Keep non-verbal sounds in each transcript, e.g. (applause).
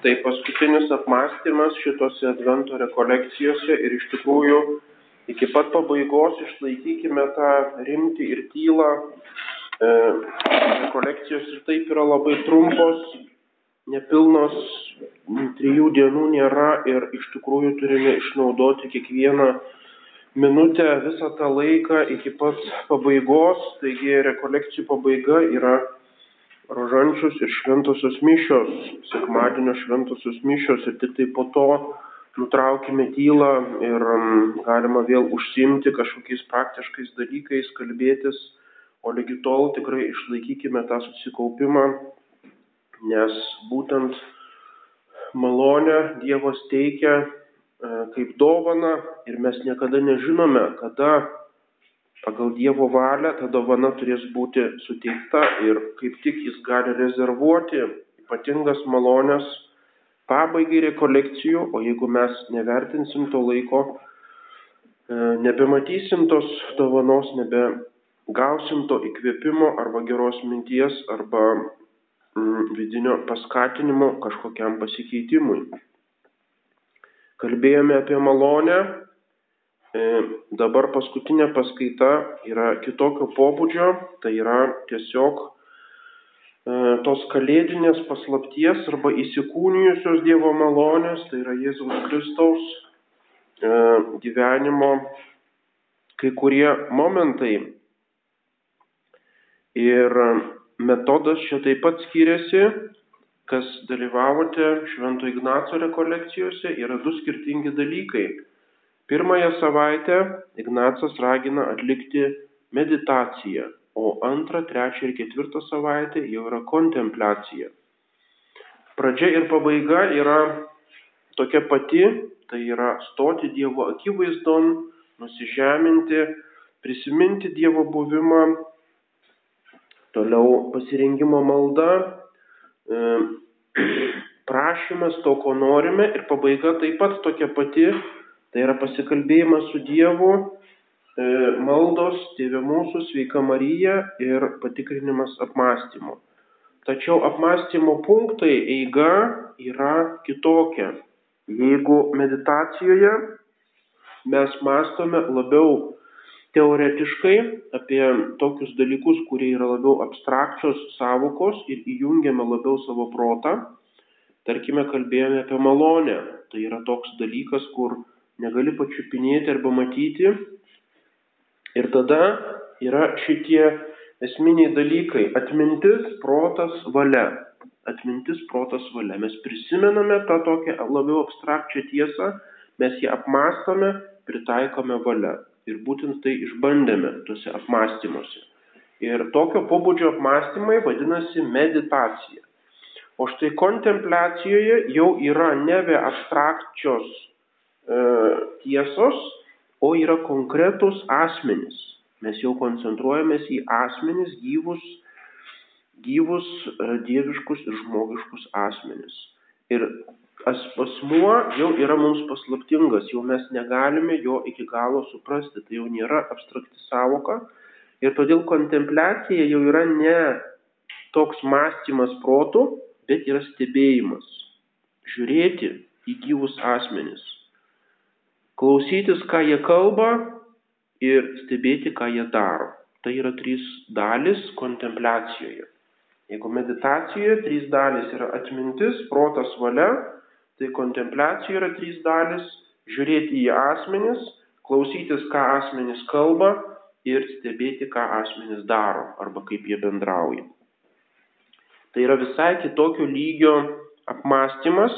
Tai paskutinis apmąstymas šitose Advento rekolekcijose ir iš tikrųjų iki pat pabaigos išlaikykime tą rimtį ir tylą. E, rekolekcijos ir taip yra labai trumpos, nepilnos, trijų dienų nėra ir iš tikrųjų turime išnaudoti kiekvieną minutę, visą tą laiką iki pat pabaigos. Taigi rekolekcijų pabaiga yra rožančius ir šventosios mišios, sekmadienio šventosios mišios ir tik tai po to nutraukime tylą ir um, galima vėl užsimti kažkokiais praktiškais dalykais, kalbėtis, o lygi tol tikrai išlaikykime tą susikaupimą, nes būtent malonę Dievas teikia e, kaip dovana ir mes niekada nežinome, kada pagal Dievo valią ta dovana turės būti suteikta ir kaip tik jis gali rezervuoti ypatingas malonės pabaigai rekolekcijų, o jeigu mes nevertinsim to laiko, e, nebematysim tos dovanos, nebegausim to įkvėpimo arba geros minties arba mm, vidinio paskatinimo kažkokiam pasikeitimui. Kalbėjome apie malonę, dabar paskutinė paskaita yra kitokio pobūdžio, tai yra tiesiog e, tos kalėdinės paslapties arba įsikūnijusios Dievo malonės, tai yra Jėzaus Kristaus e, gyvenimo kai kurie momentai. Ir metodas čia taip pat skiriasi, kas dalyvavote Švento Ignaco rekolekcijose, yra du skirtingi dalykai. Pirmąją savaitę Ignacas ragina atlikti meditaciją, o antrą, trečią ir ketvirtą savaitę jau yra kontempliacija. Pradžia ir pabaiga yra tokia pati, tai yra stoti Dievo akivaizdon, nusižeminti, prisiminti Dievo buvimą, toliau pasirengimo malda, e, (clears throat) prašymas to, ko norime ir pabaiga taip pat tokia pati, Tai yra pasikalbėjimas su Dievu, e, maldos, Tėvė mūsų, sveika Marija ir patikrinimas apmąstymo. Tačiau apmąstymo punktai eiga yra kitokia. Jeigu meditacijoje mes mąstome labiau teoretiškai apie tokius dalykus, kurie yra labiau abstrakčios savokos ir įjungiame labiau savo protą, tarkime, kalbėjome apie malonę. Tai yra toks dalykas, kur negali pačiupinėti arba matyti. Ir tada yra šitie esminiai dalykai - atmintis, protas, valia. Atmintis, protas, valia. Mes prisimename tą tokią labiau abstrakčią tiesą, mes ją apmastome, pritaikome valia. Ir būtent tai išbandėme tuose apmastymuose. Ir tokio pobūdžio apmastymai vadinasi meditacija. O štai kontempliacijoje jau yra nebe abstrakčios tiesos, o yra konkretus asmenys. Mes jau koncentruojamės į asmenys, gyvus, gyvus e, dieviškus ir žmogiškus asmenys. Ir asmuo jau yra mums paslaptingas, jau mes negalime jo iki galo suprasti, tai jau nėra abstrakti savoka. Ir todėl kontempliacija jau yra ne toks mąstymas protų, bet yra stebėjimas. Žiūrėti į gyvus asmenis klausytis, ką jie kalba ir stebėti, ką jie daro. Tai yra trys dalis kontempliacijoje. Jeigu meditacijoje trys dalis yra atmintis, protas, valia, tai kontempliacijoje yra trys dalis - žiūrėti į asmenis, klausytis, ką asmenis kalba ir stebėti, ką asmenis daro arba kaip jie bendrauja. Tai yra visai kitokio lygio apmąstymas,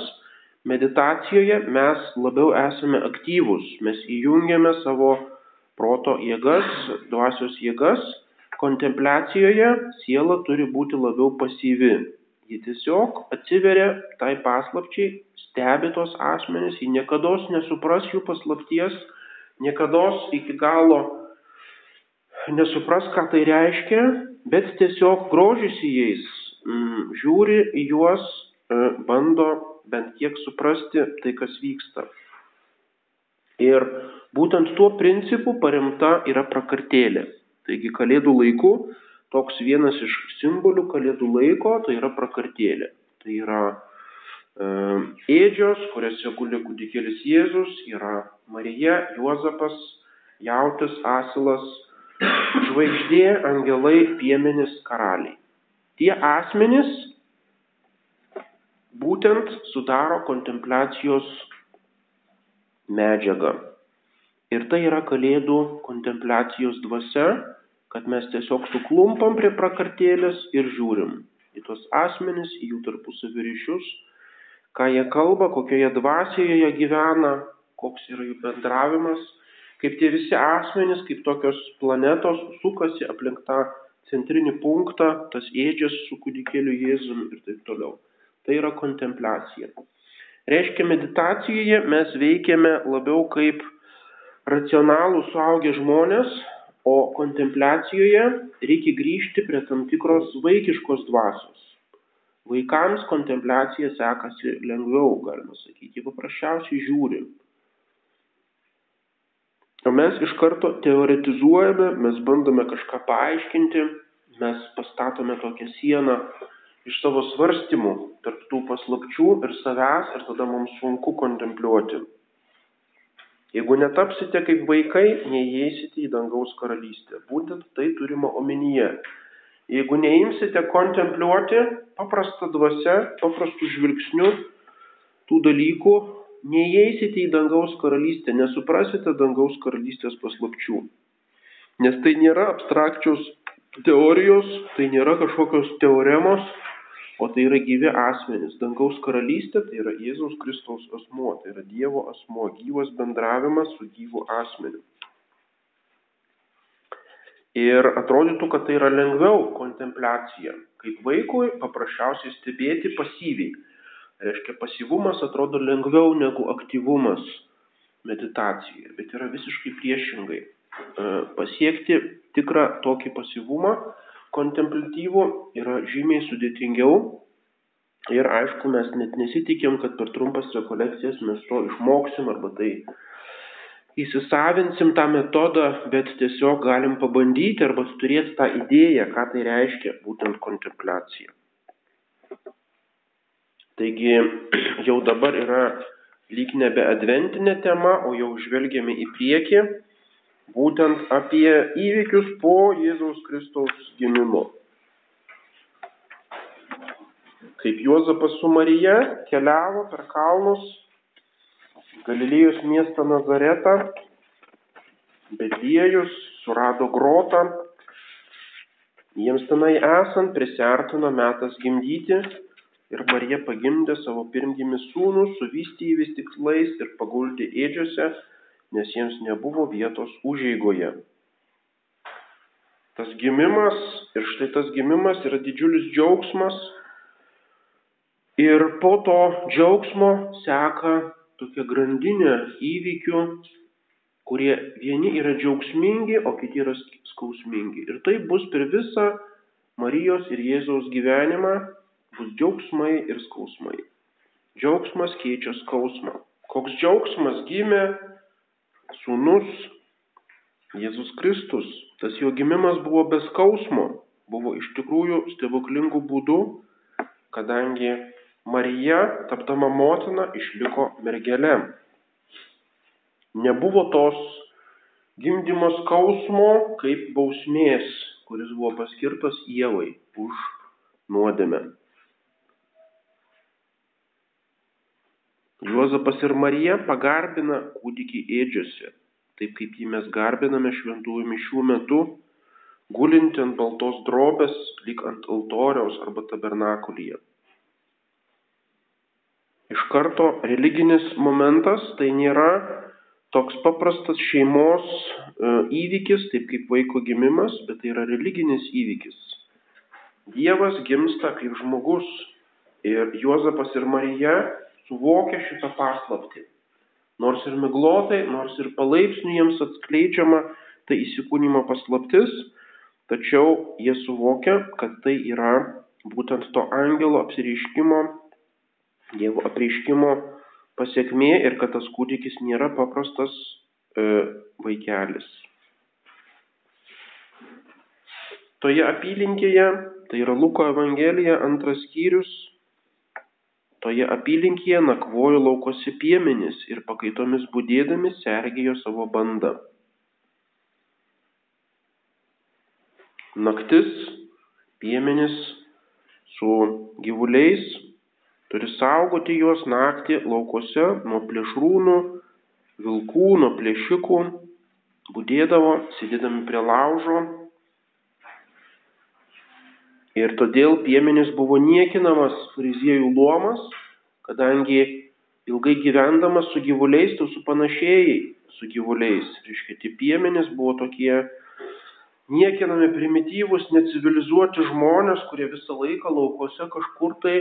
Meditacijoje mes labiau esame aktyvūs, mes įjungiame savo proto jėgas, dvasios jėgas. Kontempliacijoje siela turi būti labiau pasyvi. Ji tiesiog atsiveria tai paslapčiai, stebi tos asmenys, ji niekada nesupras jų paslapties, niekada iki galo nesupras, ką tai reiškia, bet tiesiog grožisi jais, mm, žiūri į juos, e, bando bent kiek suprasti tai, kas vyksta. Ir būtent tuo principu paremta yra prakartėlė. Taigi kalėdų laiku toks vienas iš simbolių kalėdų laiko tai yra prakartėlė. Tai yra ėdžios, kuriuose guli kūdikėlis Jėzus, yra Marija, Juozapas, Jautis, Asilas, žvaigždė, angelai, piemenis, karaliai. Tie asmenys būtent sudaro kontempliacijos medžiagą. Ir tai yra kalėdų kontempliacijos dvasia, kad mes tiesiog suklumpam prie prakartėlės ir žiūrim į tos asmenys, į jų tarpusavį ryšius, ką jie kalba, kokioje dvasioje jie gyvena, koks yra jų bendravimas, kaip tie visi asmenys, kaip tokios planetos sukasi aplink tą centrinį punktą, tas ėdžias su kūdikėliu Jėzum ir taip toliau. Tai yra kontempliacija. Reiškia, meditacijoje mes veikiame labiau kaip racionalų suaugę žmonės, o kontempliacijoje reikia grįžti prie tam tikros vaikiškos dvasios. Vaikams kontempliacija sekasi lengviau, galima sakyti, paprasčiausiai žiūri. O mes iš karto teoretizuojame, mes bandome kažką paaiškinti, mes pastatome tokią sieną iš savo svarstymų tarp tų paslapčių ir savęs ir tada mums sunku kontempliuoti. Jeigu netapsite kaip vaikai, neįeisite į dangaus karalystę. Būtent tai turima omenyje. Jeigu neimsite kontempliuoti paprastą dvasę, paprastų žvilgsnių tų dalykų, neįeisite į dangaus karalystę, nesuprasite dangaus karalystės paslapčių. Nes tai nėra abstrakčios teorijos, tai nėra kažkokios teoremos, o tai yra gyvi asmenys. Dangaus karalystė tai yra Jėzaus Kristaus asmuo, tai yra Dievo asmuo, gyvas bendravimas su gyvu asmeniu. Ir atrodytų, kad tai yra lengviau kontempliacija. Kaip vaikui paprasčiausiai stebėti pasyviai. Reiškia, pasyvumas atrodo lengviau negu aktyvumas meditacijoje, bet yra visiškai priešingai. E, pasiekti tikrą tokį pasyvumą kontemplatyvų yra žymiai sudėtingiau. Ir aišku, mes net nesitikim, kad per trumpas rekolekcijas mes to išmoksim arba tai įsisavinsim tą metodą, bet tiesiog galim pabandyti arba turėti tą idėją, ką tai reiškia būtent kontempliacija. Taigi jau dabar yra lyg nebe adventinė tema, o jau žvelgiame į priekį būtent apie įvykius po Jėzaus Kristaus gimimo. Kaip Juozapas su Marija keliavo per kalnus Galilėjos miestą Nazaretą, Betliejus surado grotą, jiems tenai esant prisartino metas gimdyti ir Marija pagimdė savo pirmgimį sūnų, suvystė jį vis tikslais ir paguldė ėdžiose nes jiems nebuvo vietos užeigoje. Tas gimimas ir štai tas gimimas yra didžiulis džiaugsmas ir po to džiaugsmo seka tokia grandinė įvykių, kurie vieni yra džiaugsmingi, o kiti yra skausmingi. Ir tai bus per visą Marijos ir Jėzaus gyvenimą, bus džiaugsmai ir skausmai. Džiaugsmas keičia skausmą. Koks džiaugsmas gimė sūnus Jėzus Kristus, tas jo gimimas buvo be skausmo, buvo iš tikrųjų stebuklingų būdų, kadangi Marija, tapdama motina, išliko mergelė. Nebuvo tos gimdymo skausmo kaip bausmės, kuris buvo paskirtas Jėvai už nuodėmę. Juozapas ir Marija pagarbina kūdikį ėdžiose, taip kaip jį mes garbiname šventųjų mišių metu, gulinti ant baltos drobės, lyg ant altoriaus arba tabernakulyje. Iš karto religinis momentas tai nėra toks paprastas šeimos e, įvykis, taip kaip vaiko gimimas, bet tai yra religinis įvykis. Dievas gimsta kaip žmogus ir Juozapas ir Marija suvokia šitą paslaptį. Nors ir miglotai, nors ir palaipsniui jiems atskleidžiama tai įsikūnymo paslaptis, tačiau jie suvokia, kad tai yra būtent to angelo apsireiškimo, Dievo apreiškimo pasiekmė ir kad tas kūdikis nėra paprastas e, vaikelis. Toje apylinkėje, tai yra Luko Evangelija, antras skyrius, Toje apylinkėje nakvojo laukose piemenys ir pakaitomis būdėdami sergėjo savo bandą. Naktis piemenys su gyvuliais turi saugoti juos naktį laukose nuo plėšrūnų, vilkų, nuo plėšikų, būdėdavo, sėdėdami prie laužo. Ir todėl piemenis buvo niekinamas fariziejų luomas, kadangi ilgai gyvendamas su gyvuliais, tu supanašėjai su gyvuliais. Reiškia, tie piemenys buvo tokie niekinami primityvūs, necivilizuoti žmonės, kurie visą laiką laukose kažkur tai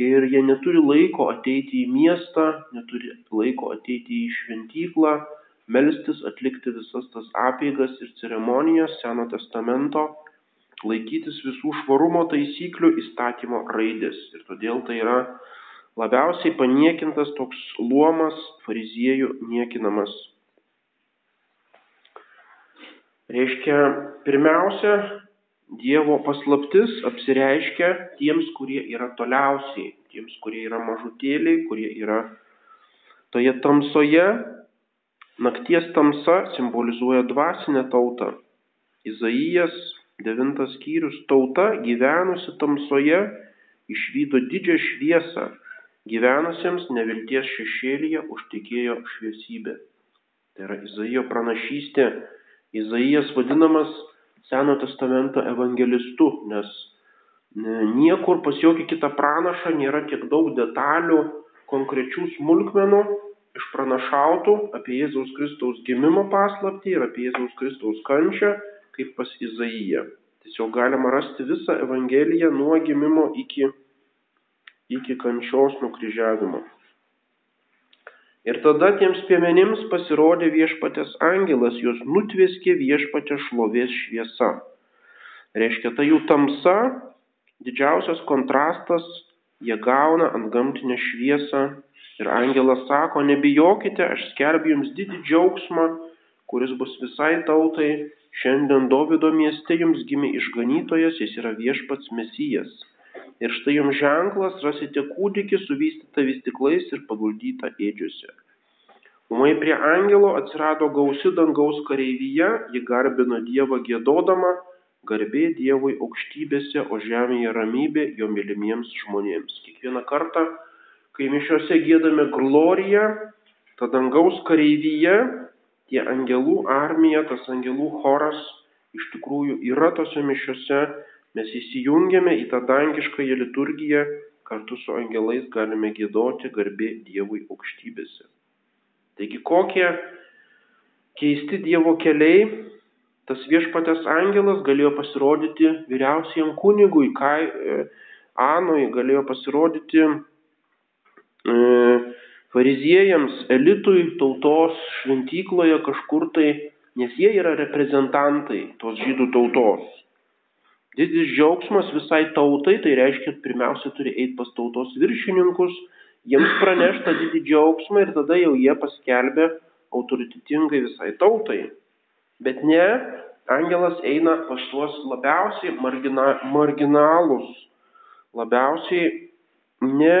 ir jie neturi laiko ateiti į miestą, neturi laiko ateiti į šventyklą, melstis, atlikti visas tas apeigas ir ceremonijas Seno testamento, laikytis visų švarumo taisyklių įstatymo raidės. Ir todėl tai yra labiausiai paniekintas toks luomas fariziejų niekinamas. Reiškia, pirmiausia, Dievo paslaptis apsireiškia tiems, kurie yra toliausiai, tiems, kurie yra mažutėliai, kurie yra toje tamsoje, Nakties tamsa simbolizuoja dvasinę tautą. Izaijas 9 skyrius tauta gyvenusi tamsoje išvydo didžią šviesą, gyvenusiems nevilties šešėlyje užtikėjo šviesybė. Tai yra Izaijo pranašystė. Izaijas vadinamas Seno testamento evangelistu, nes niekur pas jokį kitą pranašą nėra tiek daug detalių, konkrečių smulkmenų, išpranašautų apie Jėzaus Kristaus gimimo paslaptį ir apie Jėzaus Kristaus kančią, kaip pas Izaiją. Tiesiog galima rasti visą Evangeliją nuo gimimo iki, iki kančios nukryžiavimo. Ir tada tiems piemenims pasirodė viešpatės angelas, juos nutvėskė viešpatė šlovės šviesa. Reiškia, ta jų tamsa, didžiausias kontrastas, jie gauna ant gamtinę šviesą Ir angelas sako, nebijokite, aš skelbiu jums didį džiaugsmą, kuris bus visai tautai. Šiandien Davido mieste jums gimė išganytojas, jis yra viešpats mesijas. Ir štai jums ženklas, rasite kūdikį suvystytą vystiklais ir paguldytą ėdžiuose. Umai prie angelo atsirado gausi dangaus kareivyje, ji garbino Dievą gėdodama, garbė Dievui aukštybėse, o žemėje ramybė jo mylimiems žmonėms. Kiekvieną kartą kai mišiuose gėdame gloriją, ta dangaus kareivyje, tie angelų armija, tas angelų choras iš tikrųjų yra tose mišiuose, mes įsijungiame į tą dangiškąją liturgiją, kartu su angelais galime gėdoti garbė Dievui aukštybėse. Taigi kokie keisti Dievo keliai, tas viešpatės angelas galėjo pasirodyti vyriausiam kunigui, Kai, e, Anui galėjo pasirodyti E, fariziejams, elitui tautos šventykloje kažkur tai, nes jie yra reprezentantai tos žydų tautos. Didis džiaugsmas visai tautai, tai reiškia, pirmiausia turi eiti pas tautos viršininkus, jiems pranešta didį džiaugsmą ir tada jau jie paskelbė autoritetingai visai tautai. Bet ne, angelas eina pas tuos labiausiai margina, marginalus, labiausiai ne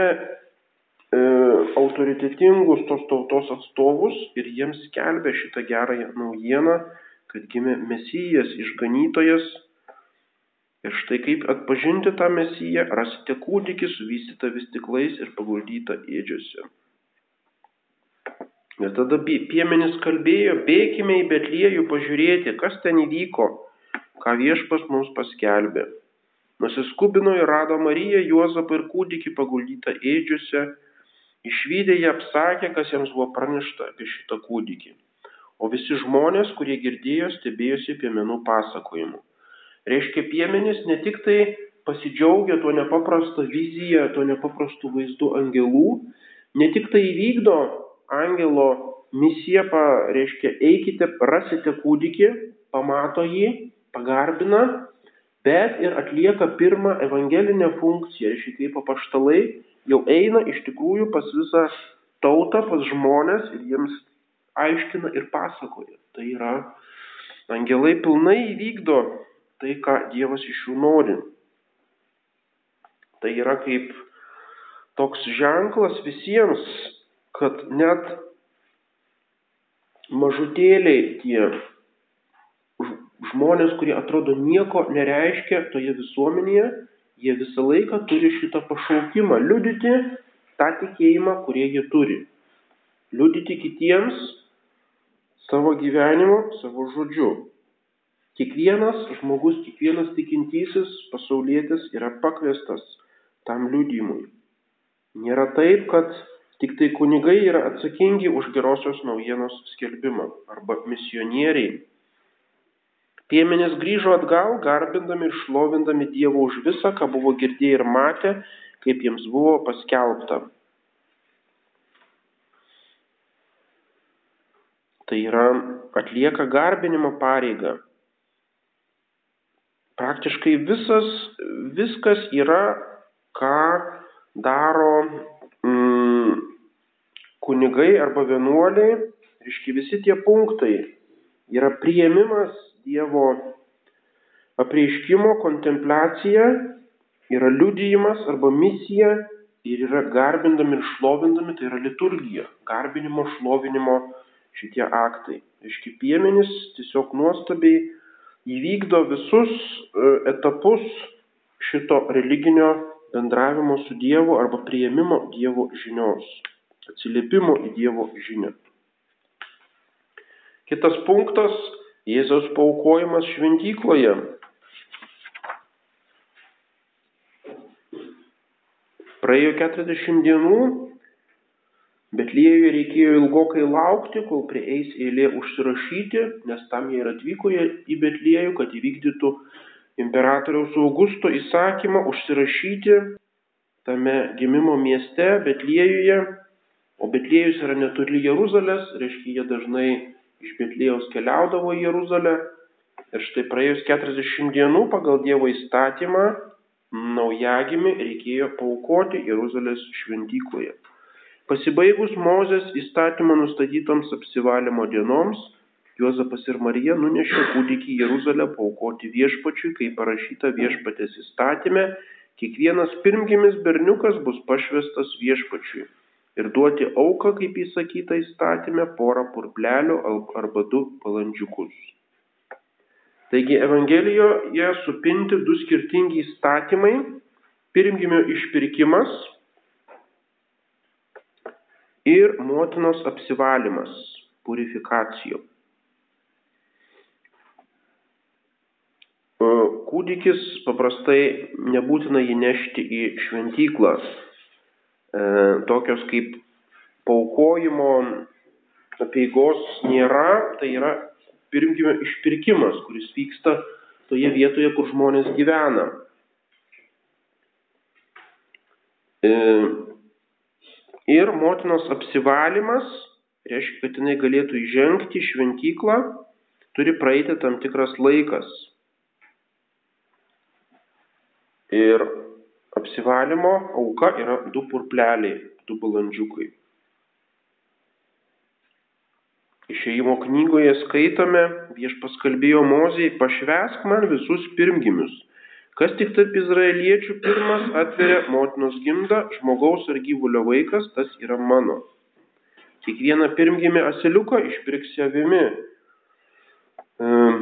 E, autoritetingus tos tautos atstovus ir jiems skelbia šitą gerąją naujieną, kad gimė Mesijas, išganytojas. Ir štai kaip atpažinti tą Mesiją, rasite kūdikį suvystytą vis tiklais ir paguldytą ėdžiuose. Ir tada piemenis kalbėjo, bėkime į Betliejų pažiūrėti, kas ten įvyko, ką viešpas mums paskelbė. Nusiskubino ir rado Mariją, Juozapą ir kūdikį paguldytą ėdžiuose Išvydę jie apsakė, kas jiems buvo pranešta apie šitą kūdikį. O visi žmonės, kurie girdėjo, stebėjosi piemenų pasakojimu. Reiškia, piemenys ne tik tai pasidžiaugia tuo nepaprastą viziją, tuo nepaprastu vaizdu angelų, ne tik tai įvykdo angelo misiją, reiškia, eikite, rasite kūdikį, pamato jį, pagarbina, bet ir atlieka pirmą evangelinę funkciją, reiškia, kaip apaštalai jau eina iš tikrųjų pas visą tautą, pas žmonės ir jiems aiškina ir pasakoja. Tai yra, angelai pilnai įvykdo tai, ką Dievas iš jų nori. Tai yra kaip toks ženklas visiems, kad net mažutėliai tie žmonės, kurie atrodo nieko nereiškia toje visuomenėje, jie visą laiką turi šitą pašaukimą liudyti tą tikėjimą, kurie jie turi. Liudyti kitiems savo gyvenimu, savo žodžiu. Kiekvienas žmogus, kiekvienas tikintysis pasaulietis yra pakviestas tam liudymui. Nėra taip, kad tik tai kunigai yra atsakingi už gerosios naujienos skelbimą arba misionieriai. Piemenės grįžo atgal, garbindami ir šlovindami Dievą už visą, ką buvo girdėję ir matę, kaip jiems buvo paskelbta. Tai yra atlieka garbinimo pareigą. Praktiškai visas, viskas yra, ką daro mm, kunigai arba vienuoliai, reiškia visi tie punktai yra prieimimas Dievo apreiškimo, kontempliacija, yra liudijimas arba misija ir yra garbindami ir šlovindami, tai yra liturgija, garbinimo, šlovinimo šitie aktai. Reiškia, piemenys tiesiog nuostabiai įvykdo visus e, etapus šito religinio bendravimo su Dievu arba prieimimo Dievo žinios, atsiliepimo į Dievo žinią. Kitas punktas - Jėzaus paukojimas šventykloje. Praėjo 40 dienų, Betliejuje reikėjo ilgokai laukti, kol prieis eilė užsirašyti, nes tam jie ir atvyko į Betliejų, kad įvykdytų imperatoriaus Augusto įsakymą užsirašyti tame gimimo mieste Betliejuje, o Betliejus yra netoli Jeruzalės, reiškia, jie dažnai iš Betliejaus keliaudavo į Jeruzalę. Ir štai praėjus 40 dienų pagal Dievo įstatymą naujagimi reikėjo paukoti Jeruzalės šventykloje. Pasibaigus Mozės įstatymo nustatytoms apsivalymo dienoms, Juozapas ir Marija nunešė kūdikį Jeruzalę paukoti viešpačiui, kaip parašyta viešpatės įstatymė, kiekvienas pirmgimis berniukas bus pašvestas viešpačiui ir duoti auką, kaip įsakyta įstatymė, porą purplelių arba du balandžiukus. Taigi Evangelijoje supinti du skirtingi įstatymai - pirmgimio išpirkimas ir motinos apsivalymas, purifikacijo. Kūdikis paprastai nebūtina jį nešti į šventyklą. E, tokios kaip paukojimo apieigos nėra, tai yra pirmgimio išpirkimas, kuris vyksta toje vietoje, kur žmonės gyvena. E, Ir motinos apsivalymas, reiškia, kad jinai galėtų įžengti į šventyklą, turi praeiti tam tikras laikas. Ir apsivalymo auka yra du purpleliai, du balandžiukai. Išėjimo knygoje skaitome, viešpas kalbėjo Mozijai, pašvesk man visus pirmgimius Kas tik tarp izraeliečių pirmas atveria motinos gimdą, žmogaus ar gyvulio vaikas, tas yra mano. Kiekvieną pirmgimį asiliuką išpirksi avimi. Ehm,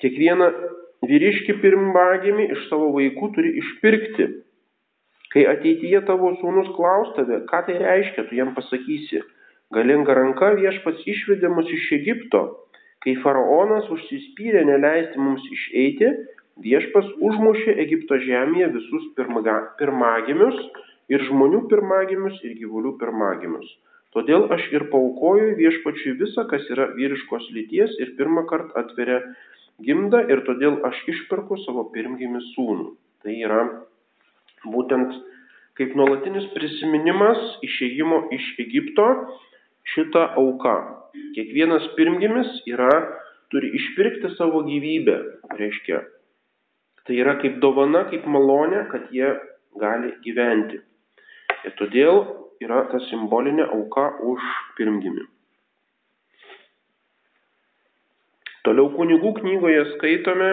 kiekvieną vyriškį pirmagimį iš savo vaikų turi išpirkti. Kai ateityje tavo sūnus klaus tave, ką tai reiškia, tu jam pasakysi. Galinga ranka viešpats išvedė mus iš Egipto. Kai faraonas užsispyrė neleisti mums išeiti, Viešpas užmušė Egipto žemėje visus pirmagimius ir žmonių pirmagimius ir gyvulių pirmagimius. Todėl aš ir paukoju viešpačiui visą, kas yra vyriškos lyties ir pirmą kartą atveria gimdą ir todėl aš išperku savo pirmgimį sūnų. Tai yra būtent kaip nuolatinis prisiminimas išėjimo iš Egipto šitą auką. Kiekvienas pirmgimis yra, turi išpirkti savo gyvybę, reiškia Tai yra kaip dovana, kaip malonė, kad jie gali gyventi. Ir todėl yra ta simbolinė auka už pirmgimį. Toliau kunigų knygoje skaitome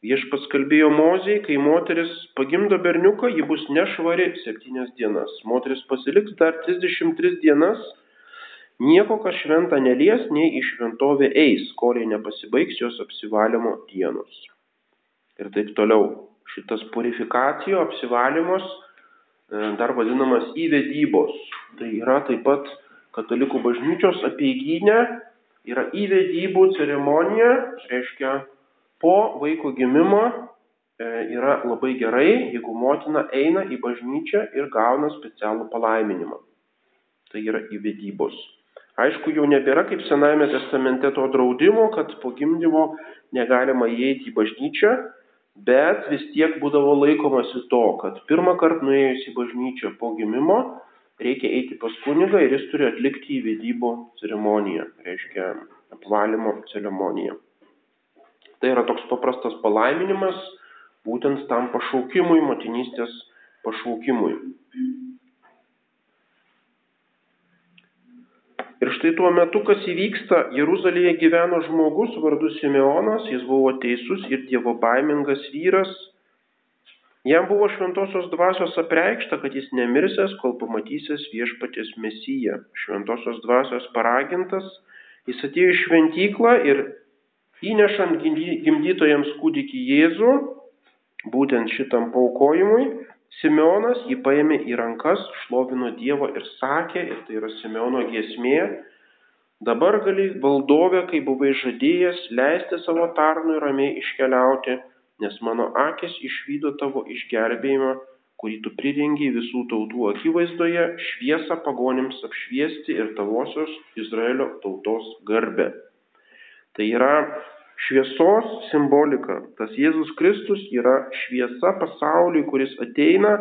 Viešpats kalbėjo Mozijai, kai moteris pagimdo berniuką, ji bus nešvari septynias dienas. Moteris pasiliks dar 33 dienas, nieko, kas šventą nelies, nei į šventovę eis, kol jie nepasibaigs jos apsivalymo dienos. Ir taip toliau. Šitas purifikacijo apsivalymas e, dar vadinamas įvedybos. Tai yra taip pat katalikų bažnyčios apieiginė, yra įvedybų ceremonija, reiškia po vaiko gimimo e, yra labai gerai, jeigu motina eina į bažnyčią ir gauna specialų palaiminimą. Tai yra įvedybos. Aišku, jau nebėra kaip Senajame testamente to draudimo, kad po gimdymo negalima įeiti į bažnyčią, bet vis tiek būdavo laikomasi to, kad pirmą kartą nuėjus į bažnyčią po gimimo reikia eiti pas kunigą ir jis turi atlikti įvedybų ceremoniją, reiškia apvalymo ceremoniją. Tai yra toks paprastas palaiminimas būtent tam pašaukimui, motinystės pašaukimui. Ir štai tuo metu, kas įvyksta, Jeruzalėje gyveno žmogus vardu Simeonas, jis buvo teisus ir dievo baimingas vyras. Jam buvo šventosios dvasios apreikšta, kad jis nemirsęs, kol pamatysės viešpatės mesiją. Šventosios dvasios paragintas, jis atėjo į šventyklą ir Įnešant gimdytojams kūdikį Jėzų, būtent šitam paukojimui, Simeonas jį paėmė į rankas, šlovino Dievo ir sakė, ir tai yra Simeono giesmė, dabar gali valdovė, kai buvai žadėjęs, leisti savo tarnui ramiai iškeliauti, nes mano akis išvydo tavo išgelbėjimą, kurį tu prirengiai visų tautų akivaizdoje, šviesą pagonims apšviesti ir tavosios Izraelio tautos garbę. Tai yra šviesos simbolika. Tas Jėzus Kristus yra šviesa pasauliui, kuris ateina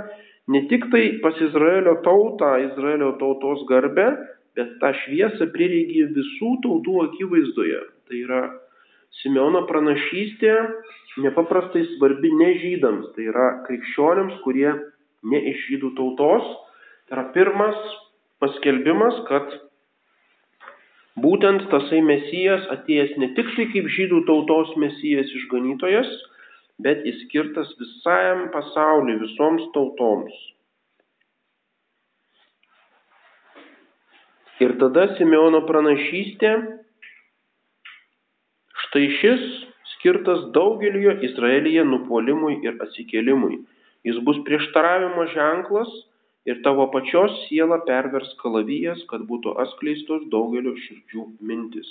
ne tik tai pas Izraelio tautą, Izraelio tautos garbę, bet tą šviesą prireigė visų tautų akivaizdoje. Tai yra Simeono pranašystė nepaprastai svarbi ne žydams, tai yra krikščionims, kurie ne iš žydų tautos. Tai yra pirmas paskelbimas, kad Būtent tasai mesijas atėjęs ne tik tai kaip žydų tautos mesijas išganytojas, bet jis skirtas visam pasauliu, visoms tautoms. Ir tada Simeono pranašystė, štai šis skirtas daugeliu Izraelyje nupolimui ir atsikėlimui. Jis bus prieštaravimo ženklas ir tavo pačios sielą pervers kalavijas, kad būtų atskleistos daugelio širdžių mintis.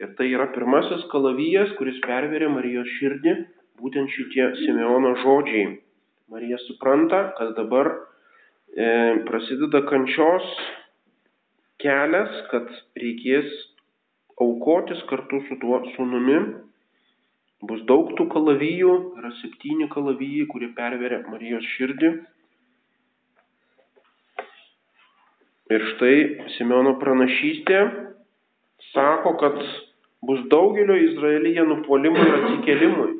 Ir tai yra pirmasis kalavijas, kuris perverė Marijos širdį, būtent šitie Simeono žodžiai. Marija supranta, kad dabar e, prasideda kančios kelias, kad reikės aukotis kartu su tuo sunumi. Bus daug tų kalavijų, yra septyni kalavijai, kurie perveria Marijos širdį. Ir štai Simeono pranašystė sako, kad bus daugelio Izraelyje nupolimui ir atsikelimui.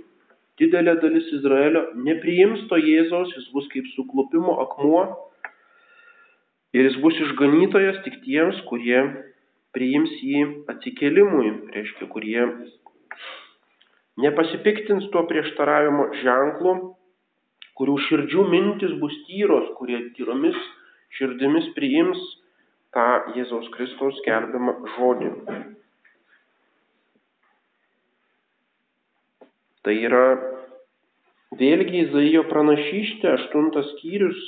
Didelė dalis Izraelio nepriims to Jėzaus, jis bus kaip suklupimo akmuo ir jis bus išganytojas tik tiems, kurie priims jį atsikelimui, reiškia, kurie nepasipiktins tuo prieštaravimo ženklu, kurių širdžių mintis bus tyros, kurie tyromis širdimis priims tą Jėzaus Kristaus skelbiamą žodį. Tai yra vėlgi Izaijo pranašystė, aštuntas skyrius.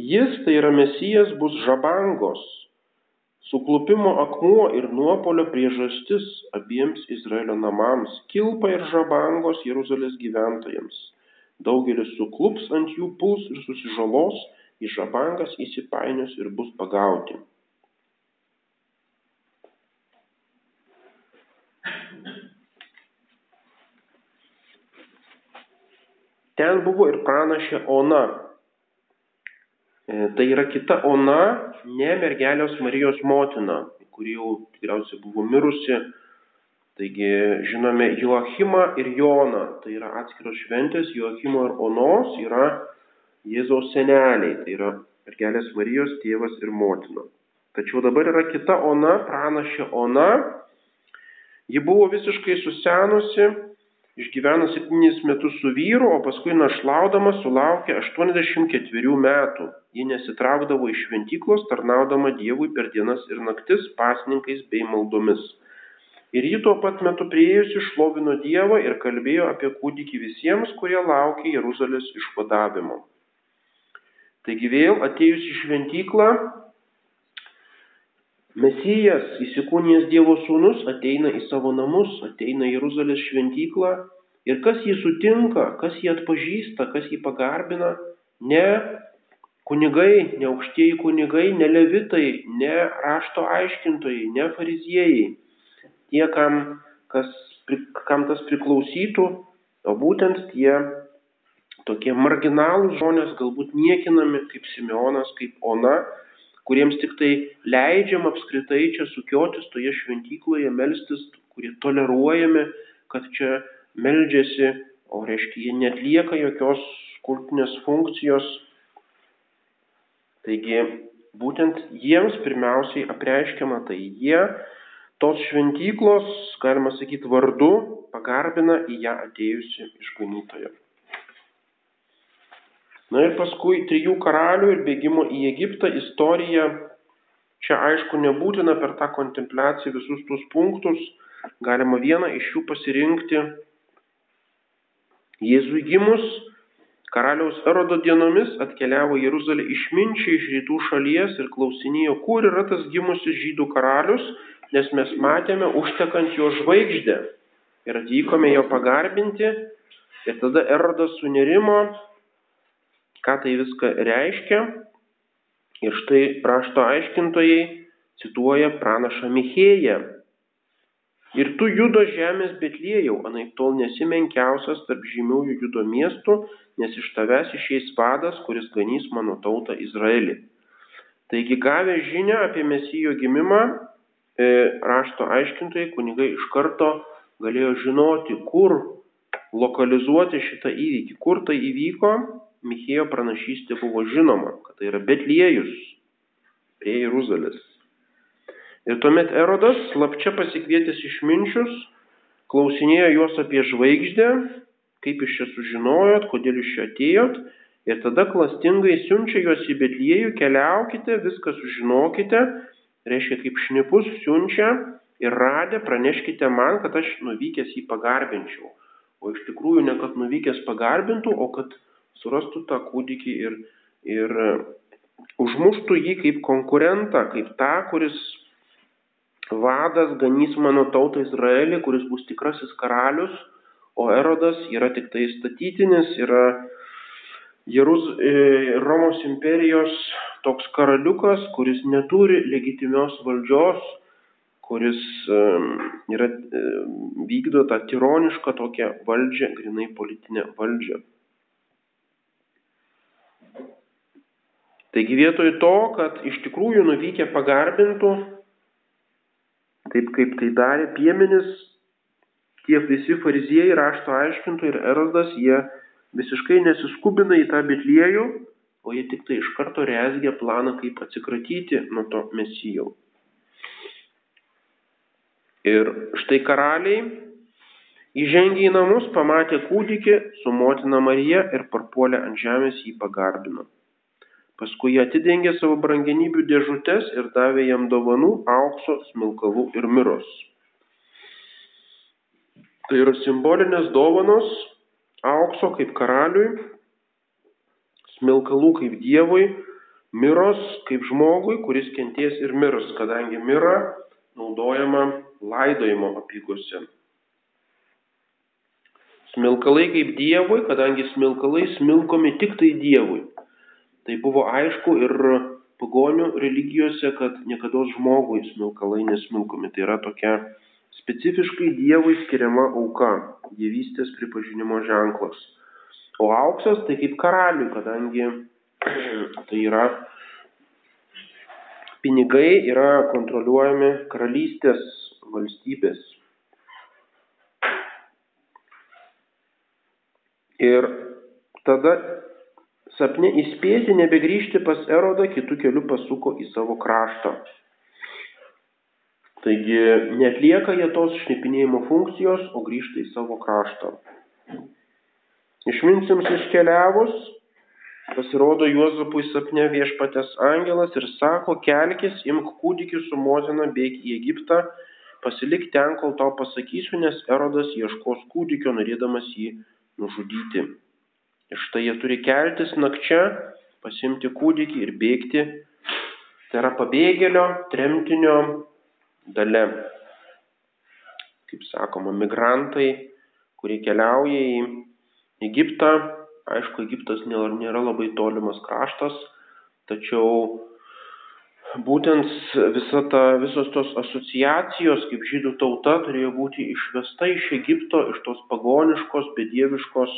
Jis, tai yra Mesijas, bus žabangos, suklupimo akmuo ir nuopolio priežastis abiems Izraelio namams, kilpa ir žabangos Jeruzalės gyventojams. Daugelis suklups ant jų puls ir susižalos, į žabangas įsipainios ir bus pagauti. Ten buvo ir pranašė Ona. Tai yra kita Ona, ne mergelės Marijos motina, kuri jau tikriausiai buvo mirusi. Taigi žinome Joachimą ir Joną, tai yra atskiros šventės, Joachimo ir Onos yra Jėzaus seneliai, tai yra mergelės Marijos tėvas ir motina. Tačiau dabar yra kita ona, pranašė ona. Ji buvo visiškai susenusi, išgyveno septynis metus su vyru, o paskui našlaudama sulaukė 84 metų. Ji nesitraukdavo iš šventyklos, tarnaudama Dievui per dienas ir naktis pasninkais bei maldomis. Ir ji tuo pat metu priėjusi šlovino Dievą ir kalbėjo apie kūdikį visiems, kurie laukia Jeruzalės išvadavimo. Taigi vėl atėjus į šventyklą, Mesijas, įsikūnijęs Dievo sūnus, ateina į savo namus, ateina į Jeruzalės šventyklą. Ir kas jį sutinka, kas jį atpažįsta, kas jį pagarbina, ne kunigai, ne aukštieji kunigai, ne levitai, ne rašto aiškintojai, ne fariziejai, tie, kam, kas, kam tas priklausytų, o būtent tie tokie marginalūs žmonės, galbūt niekinami kaip Simeonas, kaip Ona, kuriems tik tai leidžiam apskritai čia sukiotis toje šventykloje, melstis, kurie toleruojami, kad čia meldžiasi, o reiškia, jie netlieka jokios kultinės funkcijos. Taigi, būtent jiems pirmiausiai apreiškiama tai jie tos šventyklos, galima sakyti, vardu pagarbina į ją atėjusi išganytoją. Na ir paskui trijų karalių ir bėgimo į Egiptą istorija. Čia aišku nebūtina per tą kontempliaciją visus tuos punktus, galima vieną iš jų pasirinkti. Jėzui gimus, karaliaus erodo dienomis atkeliavo Jeruzalė išminčiai iš rytų šalies ir klausinėjo, kur yra tas gimusis žydų karalius, nes mes matėme užtekant jo žvaigždę ir atvykome jo pagarbinti. Ir tada erodas sunerimo Ką tai viską reiškia? Ir štai rašto aiškintojai cituoja pranašą Michėją. Ir tu judo žemės Betliejau, anaip tol nesimenkiausias tarp žymiųjų judo miestų, nes iš tavęs išeis vadas, kuris ganys mano tautą Izraelį. Taigi gavę žinę apie mesijo gimimą, e, rašto aiškintojai, kunigai iš karto galėjo žinoti, kur lokalizuoti šitą įvykį, kur tai įvyko Michėjo pranašystė buvo žinoma, kad tai yra Betliejus prie Jeruzalės. Ir tuomet Erodas, slapčia pasikvietęs išminčius, klausinėjo juos apie žvaigždę, kaip iš čia sužinojot, kodėl iš čia atėjot, ir tada klastingai siunčia juos į Betliejų, keliaukite, viską sužinokite, reiškia kaip šnipus siunčia ir radę praneškite man, kad aš nuvykęs jį pagarbinčiau. O iš tikrųjų ne kad nuvykęs pagarbintų, o kad surastų tą kūdikį ir, ir e, užmuštų jį kaip konkurentą, kaip tą, kuris vadas ganys mano tautą Izraelį, kuris bus tikrasis karalius, o Erodas yra tik tai statytinis, yra Jeruz, e, Romos imperijos toks karaliukas, kuris neturi legitimios valdžios, kuris e, yra, vykdo tą tironišką tokią valdžią, grinai politinę valdžią. Taigi vietoj to, kad iš tikrųjų nuvykę pagarbintų, taip kaip tai darė piemenis, tie visi fariziejai, rašto aiškintų ir erodas, jie visiškai nesiskubina į tą bitliejų, o jie tik tai iš karto rezgia planą, kaip atsikratyti nuo to mesijau. Ir štai karaliai įžengė į namus, pamatė kūdikį su motina Marija ir parpuolė ant žemės jį pagarbino. Paskui jie atidengė savo brangenybių dėžutes ir davė jam dovanų aukso, smilkalų ir miros. Tai yra simbolinės dovanos aukso kaip karaliui, smilkalų kaip dievui, miros kaip žmogui, kuris kenties ir mirs, kadangi mira naudojama laidojimo apygose. Smilkalai kaip dievui, kadangi smilkalai smilkomi tik tai dievui. Tai buvo aišku ir pagonių religijose, kad niekada žmogui smilkalai nesmilkomi. Tai yra tokia specifiškai Dievui skiriama auka, dievystės pripažinimo ženklas. O auksas tai kaip karaliui, kadangi (clears throat) tai yra pinigai yra kontroliuojami karalystės valstybės. Ir tada sapne įspėti nebegrįžti pas Erodą, kitų kelių pasuko į savo kraštą. Taigi netlieka jie tos šnipinėjimo funkcijos, o grįžta į savo kraštą. Išmintims iškeliavus, pasirodo Juozapui sapne viešpatės angelas ir sako, kelkis, imk kūdikį su motina, bėg į Egiptą, pasilik ten, kol tau pasakysiu, nes Erodas ieškos kūdikio, norėdamas jį nužudyti. Ir štai jie turi keltis nakčia, pasimti kūdikį ir bėgti. Tai yra pabėgėlio, tremtinio dalė. Kaip sakoma, migrantai, kurie keliauja į Egiptą. Aišku, Egiptas nėra labai tolimas kraštas, tačiau būtent visa ta, visos tos asociacijos, kaip žydų tauta, turėjo būti išvesta iš Egipto, iš tos pagoniškos, bedieviškos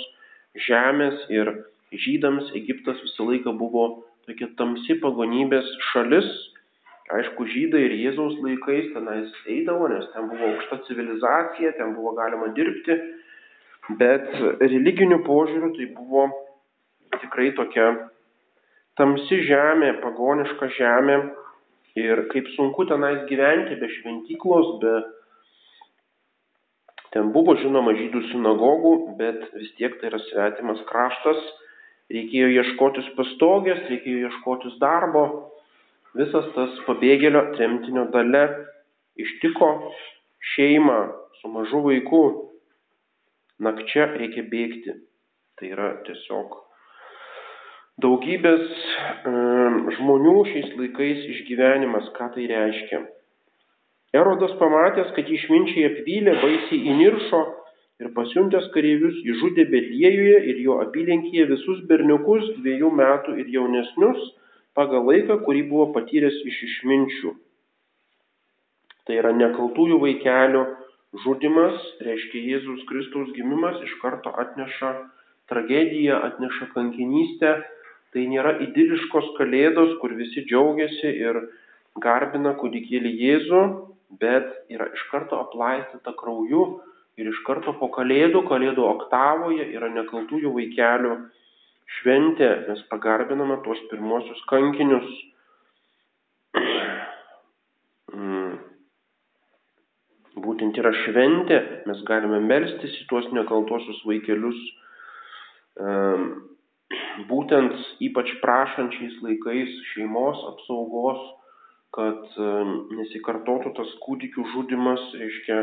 žemės ir žydams Egiptas visą laiką buvo tokia tamsi pagonybės šalis. Aišku, žydai ir Jėzaus laikais tenais eidavo, nes ten buvo aukšta civilizacija, ten buvo galima dirbti, bet religiniu požiūriu tai buvo tikrai tokia tamsi žemė, pagoniška žemė ir kaip sunku tenais gyventi be šventyklos, be Ten buvo žinoma žydų sinagogų, bet vis tiek tai yra svetimas kraštas reikėjo ieškotis pastogės, reikėjo ieškotis darbo. Visas tas pabėgėlio tremtinio dalė ištiko šeimą su mažu vaiku. Nakčia reikia bėgti. Tai yra tiesiog daugybės e, žmonių šiais laikais išgyvenimas, ką tai reiškia. Erodas pamatęs, kad išminčiai apvylė, baisiai įniršo ir pasiuntęs kareivius išžudė Betliejuje ir jo apylinkėje visus berniukus dviejų metų ir jaunesnius pagal laiką, kurį buvo patyręs iš išminčių. Tai yra nekaltųjų vaikelių žudimas, reiškia Jėzus Kristaus gimimas iš karto atneša tragediją, atneša kankinystę. Tai nėra idiliškos kalėdos, kur visi džiaugiasi ir garbina kūdikėlį Jėzų, bet yra iš karto aplaistyta krauju ir iš karto po kalėdų, kalėdų oktavoje yra nekaltųjų vaikelių šventė, mes pagarbiname tuos pirmosius kankinius. Mm. Būtent yra šventė, mes galime melstis į tuos nekaltuosius vaikelius, būtent ypač prašančiais laikais šeimos apsaugos, kad nesikartotų tas kūdikių žudimas, reiškia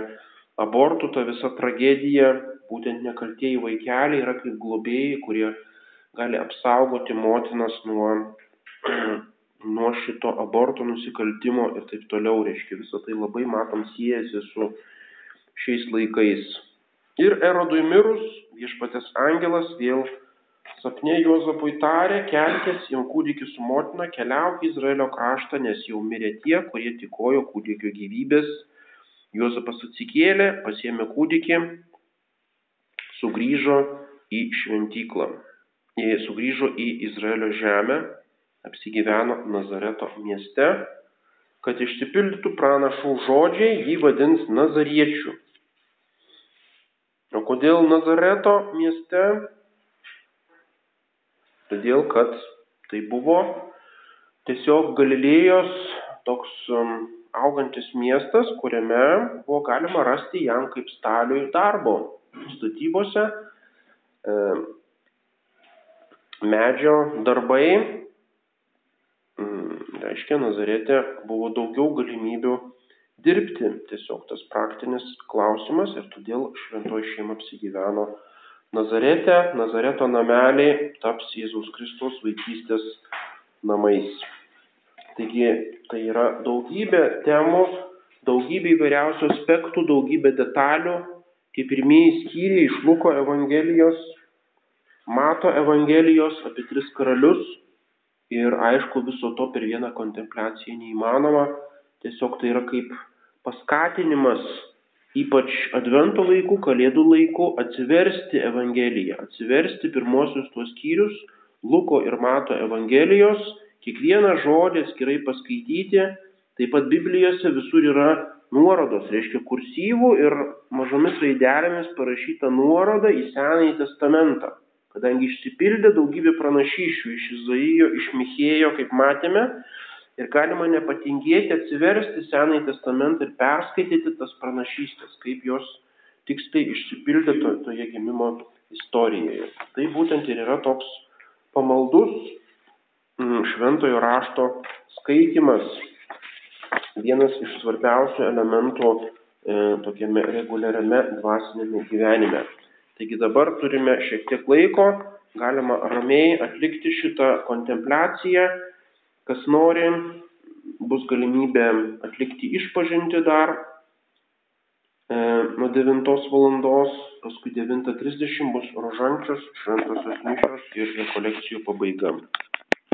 abortų ta visa tragedija, būtent nekaltieji vaikeliai yra kaip globėjai, kurie gali apsaugoti motinas nuo, (clears throat) nuo šito aborto nusikaltimo ir taip toliau. Reiškia, visą tai labai matom siejasi su šiais laikais. Ir Erodui mirus, viešpatės angelas vėl sapne Juozapui tarė, kelkis, jau kūdikį su motina, keliauk į Izraelio kraštą, nes jau mirė tie, kurie tikojo kūdikio gyvybės Juozapas atsikėlė, pasėmė kūdikį, sugrįžo į šventyklą. Jie sugrįžo į Izraelio žemę, apsigyveno Nazareto mieste, kad išsipildytų pranašų žodžiai, jį vadins Nazariečių. O kodėl Nazareto mieste? Todėl, kad tai buvo tiesiog Galilėjos toks um, augantis miestas, kuriame buvo galima rasti jam kaip staliui darbo statybose, e, medžio darbai. Mm, reiškia, Nazarete buvo daugiau galimybių dirbti, tiesiog tas praktinis klausimas ir todėl šventoji šeima apsigyveno Nazarete, Nazareto nameliai taps Jėzaus Kristus vaikystės namais. Taigi tai yra daugybė temų, daugybė įvairiausių aspektų, daugybė detalių. Tie pirmieji skyriai iš Luko Evangelijos, Mato Evangelijos apie tris karalius. Ir aišku, viso to per vieną kontempliaciją neįmanoma. Tiesiog tai yra kaip paskatinimas, ypač advento laikų, kalėdų laikų, atsiversti Evangeliją, atsiversti pirmosius tuos skyrius Luko ir Mato Evangelijos Kiekvieną žodį atskirai paskaityti, taip pat Biblijose visur yra nuorodos, reiškia kursyvų ir mažomis raidelėmis parašyta nuoroda į Senąjį testamentą. Kadangi išsipildė daugybė pranašyšių iš Izaijo, iš Michėjo, kaip matėme, Ir galima nepatingėti atsiversti Senąjį testamentą ir perskaityti tas pranašystės, kaip jos tiksliai išsipildė to, toje gimimo istorijoje. Tai būtent ir yra toks pamaldus mm, šventojo rašto skaitimas, vienas iš svarbiausių elementų e, tokiame reguliariame dvasinėme gyvenime. Taigi dabar turime šiek tiek laiko, galima ramiai atlikti šitą kontempliaciją Kas nori, bus galimybė atlikti išpažinti dar e, nuo 9 valandos, paskui 9.30 bus rožančios, šventosios mišios ir rekolekcijų pabaiga.